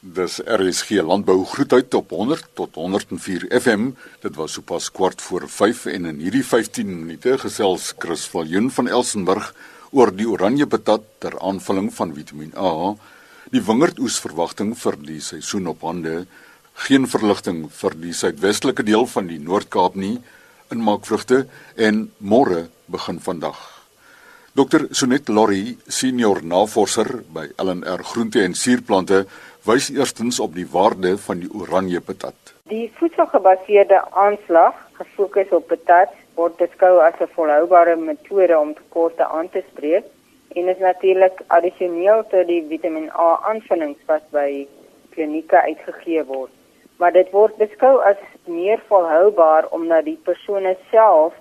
Dis RSG Landbou groet uit op 100 tot 104 FM. Dit was sopas kwart voor 5 en in hierdie 15 minute gesels Chris Viljoen van Elsenburg oor die oranje patat ter aanvulling van Vitamiin A, die wingerdoesverwagting vir die seisoen op hande, geen verligting vir die suidwestelike deel van die Noord-Kaap nie, inmaakvrugte en môre begin vandag. Dr Sonet Lorry, senior navorser by LNR Groente en Suurplante wys eerstens op die waarde van die oranje patat. Die voedselgebaseerde aanslag gefokus op patat word beskou as 'n volhoubare metode om tekorte aan te spreek en is natuurlik addisioneel tot die Vitamiin A aanvullings wat by klinieke uitgegee word. Maar dit word beskou as meer volhoubaar omdat die persone self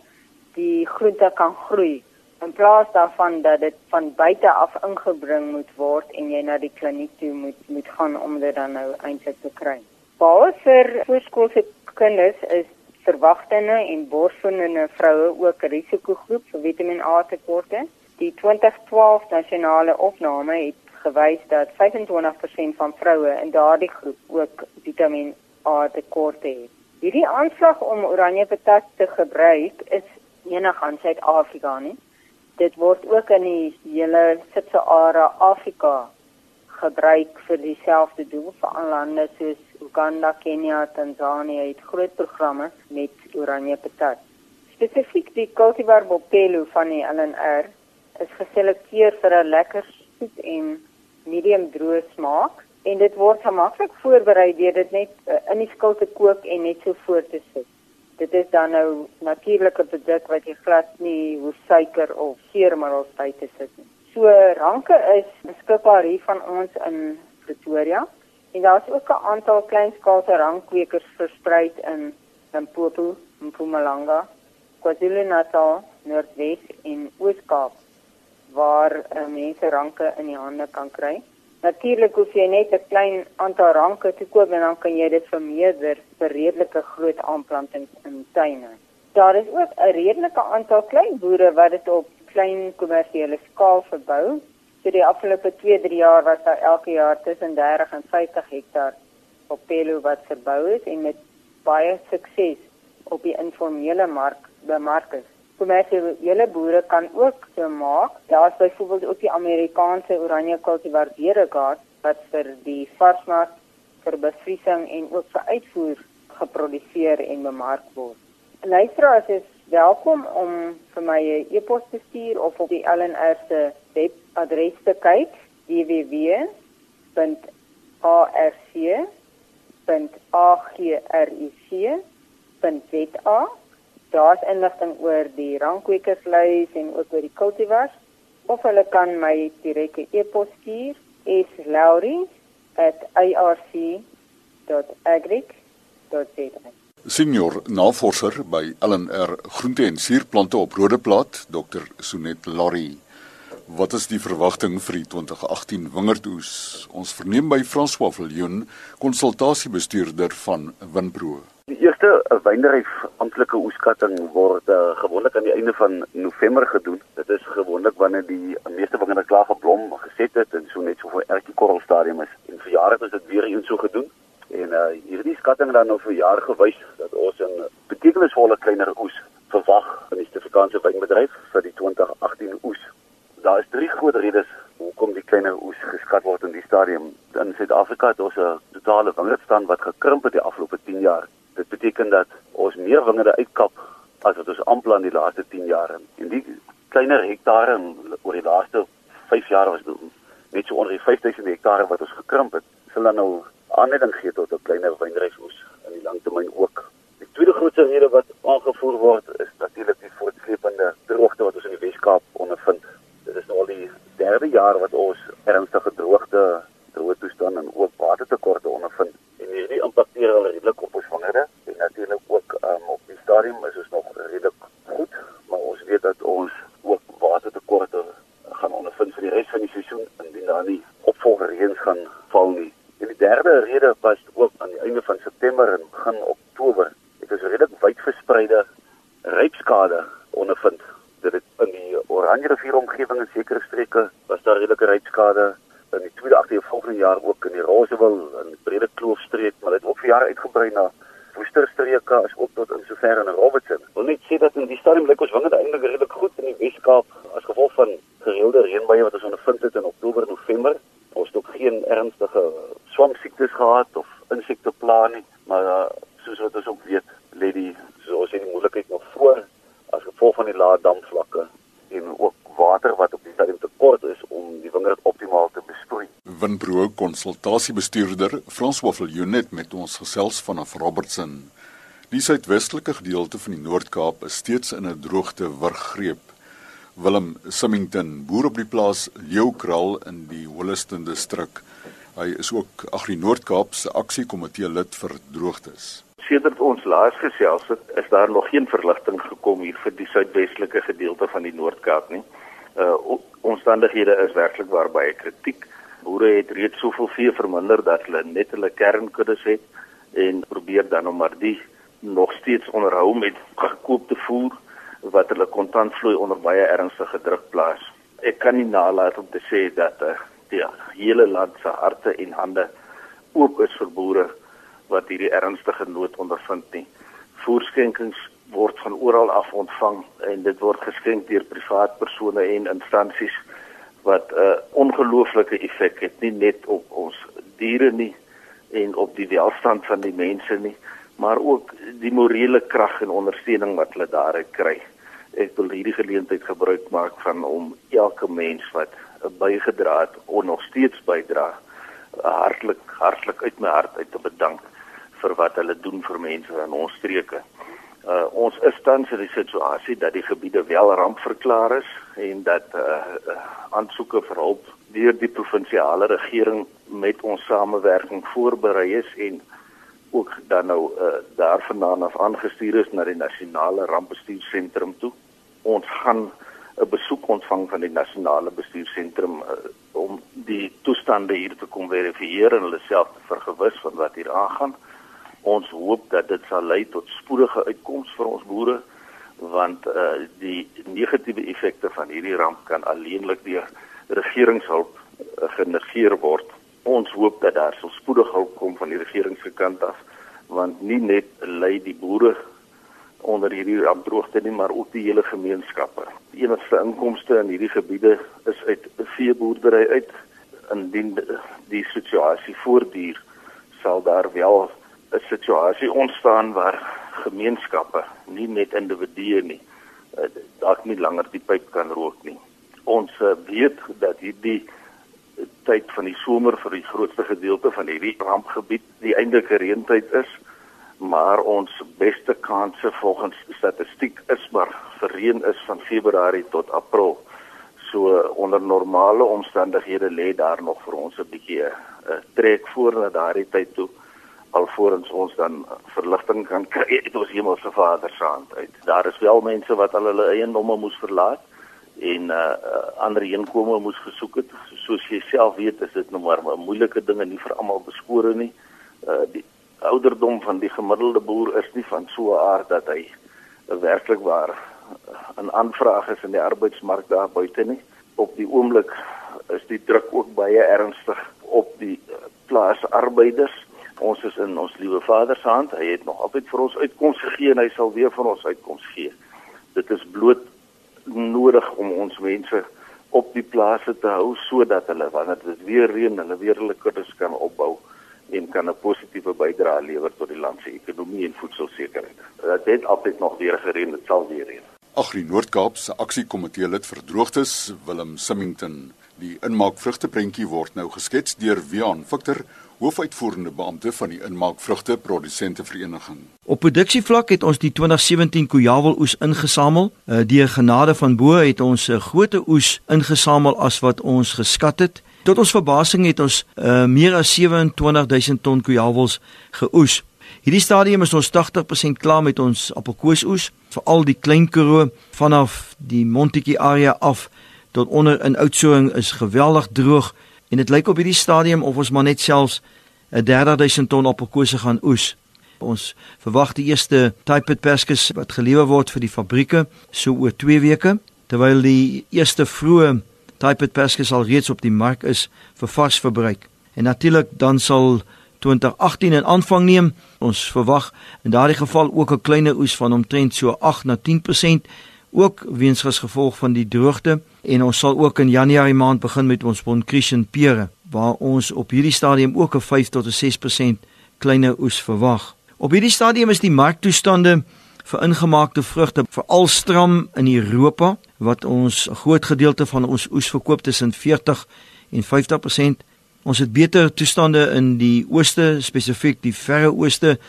die groente kan groei in plaas daarvan dat dit van buite af ingebring moet word en jy na die kliniek toe moet moet gaan om dit dan nou eintlik te kry. Baie vir voorskoolse kinders is verwagtinge en borsvoedende vroue ook 'n risikogroep vir Vitamiin A tekorte. Die 2012 nasionale opname het gewys dat 25% van vroue in daardie groep ook Vitamiin A tekorte het. Hierdie aanslag om oranje patat te gebruik is enig aan Suid-Afrika nie dit word ook in die hele Sub-Sahara Afrika gebruik vir dieselfde doel vir lande soos Uganda, Kenia, Tanzanië het groot programme met oranje patat. Spesifiek die cultivar Bopelo van die LNR is geselekteer vir 'n lekker soet en medium droë smaak en dit word gemaklik voorberei deur dit net uh, in die skil te kook en net so voor te sit dit is dan nou natuurlike produk wat jy glad nie hoe suiker of seermiddels by te sit nie. So ranke is beskikbaar hier van ons in Pretoria en daar's ook 'n aantal kleinskaalse rankwekers versprei in Limpopo, Mpumalanga, KwaZulu-Natal, Noordwes en Oos-Kaap waar uh, mense ranke in die hande kan kry. Natuurlik hoef jy net 'n klein aantal ranke te koop en dan kan jy dit vermeerder vir redelike groot aanplantings in tuine. Daar is ook 'n redelike aantal klein boere wat dit op klein kommersiële skaal verbou. So die afgelope 2-3 jaar was daar elke jaar tussen 30 en 50 hektaar op pelo wat verbou is en met baie sukses op die informele mark bemark is kommersiële boere kan ook so maak. Daar's byvoorbeeld ook die Amerikaanse oranje cultivar Veregas wat vir die varsmark vir bevriesing en ook vir uitvoer geproduseer en bemark word. Luisteraars is welkom om vir my 'n e e-pos te stuur of op die LNR se webadres te kyk www.arc.agric.za daar's inligting oor die rankwekerslys en ook oor die cultivars of hulle kan my direk 'n e-pos stuur is laurie@irc.agric.za Senior navorser by LNR Groente en Suurplante op Rodeplaat, Dr. Sonet Laurie. Wat is die verwagting vir die 2018 wingerdoes? Ons verneem by François Viljoen, konsultasiebestuurder van Winpro. Die eerste wynryf amptelike oeskatting word uh, gewoonlik aan die einde van November gedoen. Dit is gewoonlik wanneer die meeste wingerde klaar geblom geset het en so net so vir elke korrel stadium is. En vir jare het dit weer eens so gedoen. En uh hierdie skatting dan nou vir jaar gewys dat ons 'n betekenisvolle kleiner oes verwag in die Suid-Afrikaanse wynbedryf vir die 2018 oes. Daar is drie groot redes hoekom die kleiner oes geskat word in die stadium. In Suid-Afrika het ons 'n totale wingerdstand wat gekrimp het die afgelope 10 jaar beteken dat ons meer wingerde uitkap as wat ons aanplan die laaste 10 jaar. En die kleiner hektare oor die laaste 5 jaar was net so onder die 5000 hektare wat ons gekrimp het. Sal dan nou aanleiding gee tot 'n kleiner wynrysoes in die langtermyn ook. Die tweede grootste rede wat aangevoer word is natuurlik die voortsleepende droogte wat ons in die Wes-Kaap ondervind. Dit is nou al die derde jaar wat ons ernstige droogte, droë toestand en ook watertekorte ondervind. En hierdie impakteer al redelik op ons wingerde natuurlik ook um, op die stadium is ons nog redelik goed, maar ons weet dat ons ook watertekorte gaan ondervind vir die res van die seisoen indien daar nie opvolger reëns gaan val nie. En die derde rede was ook aan die einde van September en begin Oktober, het ons redelik wyd verspreide rypskade ondervind. Dit het in die Oranje rivier omgewing en sekere streke was daar redelike rypskade in die tweede agtervolgende jaar ook in die Rosewil en Brede Kloofstreek, maar dit het ook vir jare uitgebrei na Woesterstreke as ook tot in sover in Robertson. Wil net sê dat in die stadium lyk ons wingerde eintlik redelik goed in die Weskaap as gevolg van gereelde reënbuie wat ons ondervind het in Oktober en November. Ons het ook geen ernstige swampsiektes gehad of insekteplaae nie, maar uh, soos wat ons ook weet, lê die soos in die moontlikheid nog voor as gevolg van die lae damvlakke en ook water wat op die stadium tekort is om die wingerd optimaal te besproei. Winbro konsultasiebestuurder François Viljonet met ons gesels vanaf Robertson. Die suidwestelike gedeelte van die Noord-Kaap is steeds in 'n droogte wurggreep. Willem Simington, boer op die plaas Leeukraal in die Holliston distrik. Hy is ook Agri Noord-Kaap se aksiekomitee lid vir droogtes sedert ons laas gesels het, is daar nog geen verligting gekom hier vir die suidwestelike gedeelte van die Noord-Kaap nie. Uh omstandighede is werklik waar baie kritiek. Boere het reeds soveel vee verminder dat hulle net hulle kernkuddes het en probeer dan om maar die nog steeds onderhou met gekoopte voer wat hulle kontantvloei onder baie ernstige druk plaas. Ek kan nie nalat om te sê dat uh, die hele land se harte en hande oop is vir boere wat hierdie ernstige nood ondervind nie. Voorskenkings word van oral af ontvang en dit word geskenk deur privaat persone en instansies wat 'n uh, ongelooflike effek het nie net op ons diere nie en op die welstand van die mense nie, maar ook die morele krag en ondersteuning wat hulle daaruit kry. Ek wil hierdie geleentheid gebruik maak van om elke mens wat bygedra het of nog steeds bydra hartlik hartlik uit my hart uit te bedank vir wat hulle doen vir mense in ons streke. Uh ons is tans in die situasie dat die gebiede wel rampverklaar is en dat uh aansoeke vir hulp deur die provinsiale regering met ons samewerking voorberei is en ook dan nou uh daarvandaan af aangestuur is na die nasionale rampbestuursentrum toe. Ons gaan 'n besoek ontvang van die nasionale bestuursentrum uh, om die toestande hier te kom verifieer en hulle self te vergewis van wat hier aangaan. Ons hoop dat dit sal lei tot spoedige uitkomste vir ons boere want uh die negatiewe effekte van hierdie ramp kan alleenlik deur regeringshulp uh, genegeer word. Ons hoop dat daar sal spoedig hulp kom van die regering se kant af want nie net lei die boere onder hierdie rampdroogte nie maar ook die hele gemeenskappe. Die enigste inkomste in hierdie gebiede is uit veeboerdery uit. Indien die situasie voortduur, sal daar wel 'n situasie ontstaan waar gemeenskappe, nie net individue nie, eh, dalk nie langer die pyp kan rook nie. Ons eh, weet dat hierdie tyd van die somer vir die grootste gedeelte van hierdie rampgebied die eindelike reentyd is, maar ons beste kanse volgens statistiek is maar vir reën is van Februarie tot April. So onder normale omstandighede lê daar nog vir ons 'n bietjie 'n trek voor na daardie tyd toe alvorens ons dan verligting kan kry uit ons hemelse Vader se hand uit. Daar is wel mense wat al hulle eiendomme moes verlaat en uh, uh ander heenkome moes gesoek het. Soos jy self weet, is dit nou maar 'n moeilike ding en nie vir almal beskore nie. Uh die ouderdom van die gemiddelde boer is nie van so 'n aard dat hy uh, werklik waar 'n uh, aanvraag is in die arbeidsmark daar buite nie. Op die oomblik is die druk ook baie ernstig op die uh, plaasarbeiders ons is in ons liewe Vader se hand. Hy het nog altyd vir ons uitkoms gegee en hy sal weer vir ons uitkoms gee. Dit is bloot nodig om ons mense op die plase te hou sodat hulle wanneer dit weer reën, hulle weer hulle kuddes kan opbou en kan 'n positiewe bydrae lewer tot die land se ekonomie en voedselsekerheid. Dit het altyd nog weer gereën, dit sal weer reën. Agri Noord-Kaap se aksiekomitee lid vir droogtes, Willem Simington. Die inmaak vrugteprentjie word nou geskets deur Wian Victor hoofuitvoerende beampte van die inmaakvrugte produsente vereniging. Op produksievlak het ons die 2017 Kujawel oes ingesamel. Uh, die genade van bo het ons 'n uh, groter oes ingesamel as wat ons geskat het. Tot ons verbasing het ons uh, meer as 27000 ton Kujawels geoes. Hierdie stadium is ons 80% klaar met ons appelkoosoes, veral die klein Karoo vanaf die Montetjie area af tot onder in Oudtshoorn is geweldig droog En dit lyk op hierdie stadium of ons maar net selfs 'n 30000 ton appelkose gaan oes. Ons verwag die eerste typet perskes wat gelewer word vir die fabrieke so oor 2 weke, terwyl die eerste vroeë typet perskes al reeds op die mark is vir vars verbruik. En natuurlik dan sal 2018 in aanvang neem. Ons verwag in daardie geval ook 'n kleiner oes van omtrent so 8 na 10% ook weens as gevolg van die droogte en ons sal ook in Januarie maand begin met ons Bonkrischen pere waar ons op hierdie stadium ook 'n 5 tot 'n 6% kleiner oes verwag. Op hierdie stadium is die marktoestande vir ingemaakte vrugte veral stram in Europa wat ons 'n groot gedeelte van ons oes verkoop tussen 40 en 50%. Ons het beter toestande in die ooste, spesifiek die Verre Ooste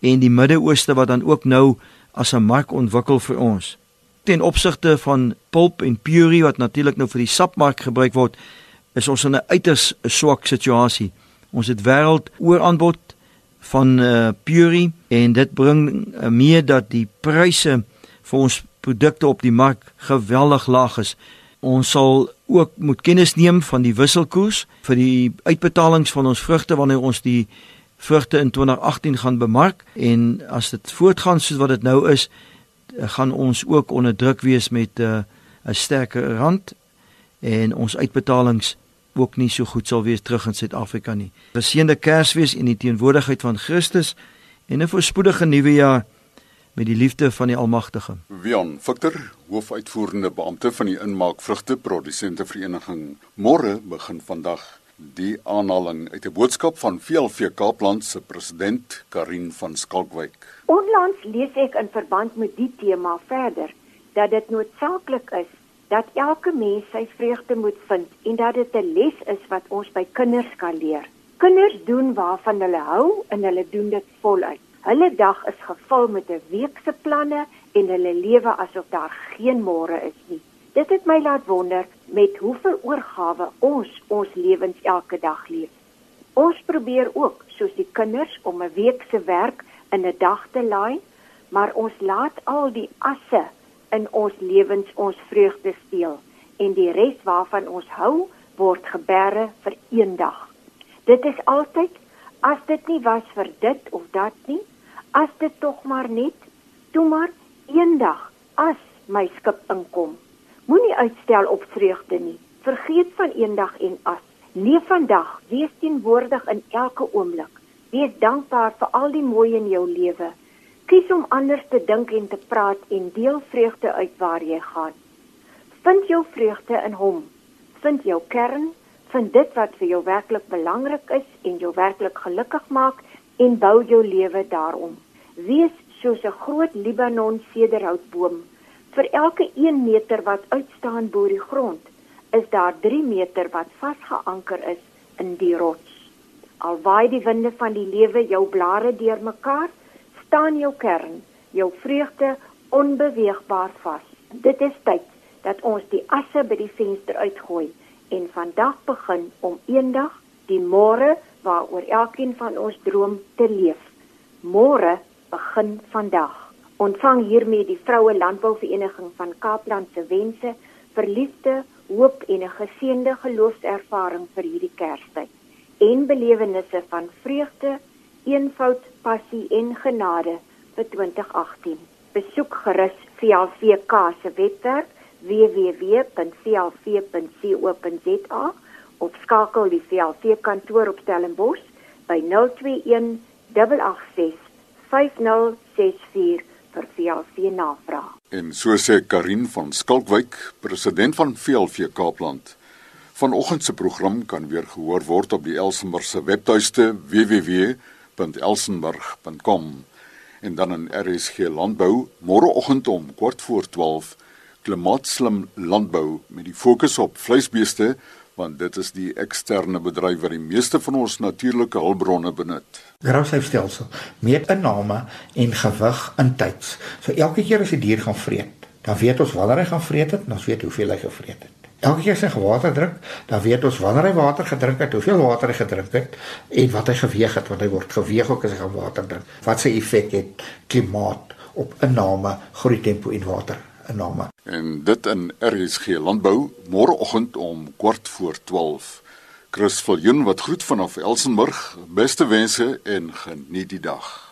en die Midde-Ooste wat dan ook nou as 'n mark ontwikkel vir ons. Ten opsigte van pulp en puree wat natuurlik nou vir die sapmark gebruik word, is ons in 'n uiters swak situasie. Ons het wêreld ooraanbod van uh, puree en dit bring uh, mee dat die pryse vir ons produkte op die mark geweldig laag is. Ons sal ook moet kennis neem van die wisselkoers vir die uitbetalings van ons vrugte wanneer ons die vrugte in 2018 gaan bemark en as dit voortgaan soos wat dit nou is, gaan ons ook onder druk wees met eh, 'n uh, sterker rand en ons uitbetalings ook nie so goed sal wees terug in Suid-Afrika nie. Geseënde Kersfees in die teenwoordigheid van Christus en 'n voorspoedige nuwe jaar met die liefde van die Almagtige. Wian Victor, hoofuitvoerende beampte van die Inmaak Vrugte Produsente Vereniging. Môre begin vandag die aanhaling uit 'n boodskap van VLV Kaapland se president Karin van Skalkwyk. Onlangs lees ek in verband met die tema verder dat dit noodsaaklik is dat elke mens sy vreugde moet vind en dat dit 'n les is wat ons by kinders kan leer. Kinders doen waarvan hulle hou en hulle doen dit voluit. Hulle dag is gevul met 'n week se planne en hulle lewe asof daar geen môre is nie. Dit het my laat wonder met hoeveel oorgawe ons ons lewens elke dag leef. Ons probeer ook, soos die kinders, om 'n week se werk in 'n dag te laai, maar ons laat al die asse in ons lewens ons vreugde steel en die res waarvan ons hou word geberre vir een dag. Dit is altyd as dit nie was vir dit of dat nie, as dit tog maar net toe maar eendag as my skip inkom. Moenie uitstel op vreugde nie. Vergeet van eendag en as. Leef vandag, wees teenwoordig in elke oomblik. Wees dankbaar vir al die mooi in jou lewe. Kies om anders te dink en te praat en deel vreugde uit waar jy gaan. Vind jou vreugde in hom. Vind jou kern, vind dit wat vir jou werklik belangrik is en jou werklik gelukkig maak en bou jou lewe daarom wees soos 'n groot Libanon sederhoutboom. Vir elke 1 meter wat uitstaan bo die grond, is daar 3 meter wat vasgeanker is in die rots. Al waai die winde van die lewe jou blare deurmekaar, staan jou kern, jou vreugde onbeweegbaar vas. Dit is tyd dat ons die asse by die venster uitgooi en vandag begin om eendag die môre waaroor elkeen van ons droom te leef. Môre begin vandag. Ontvang hiermee die Vroue Landbouvereniging van Kaapland se wense vir liefde, hoop en 'n geseënde geloofservaring vir hierdie Kerstyd en belewennisse van vreugde, eenvoud, passie en genade vir 2018. Besoek gerus VLVK se webwerf www.vlv.co.za of skakel die VLV kantoor op Stellenbosch by 021 886 5064 vir VLV navraag. En so sê Karin van Skalkwyk, president van VLV Kaapland. Vanoggend se program kan weer gehoor word op die Elsenburg se webtuiste www.elsenburg.com en dan in RSG Landbou môreoggend om kort voor 12 klimaatslim landbou met die fokus op vleisbeeste want dit is die eksterne bedryf wat die meeste van ons natuurlike hulpbronne benut. Grashuisstelsel meet inname en gewig in tyd. So elke keer as 'n die dier gaan vreet, dan weet ons wanneer hy gaan vreet het en ons weet hoeveel hy gevreet het. Elke keer as hy water drink, dan weet ons wanneer hy water gedrink het, hoeveel water hy gedrink het en wat hy geweg het, want hy word geweg ook as hy gaan water drink. Wat sy effek het klimaat op inname, groei tempo en water inname. En dit in RSG Landbou môreoggend om kwart voor 12. Chris Viljoen wat groet vanaf Elsenburg. Beste wense en geniet die dag.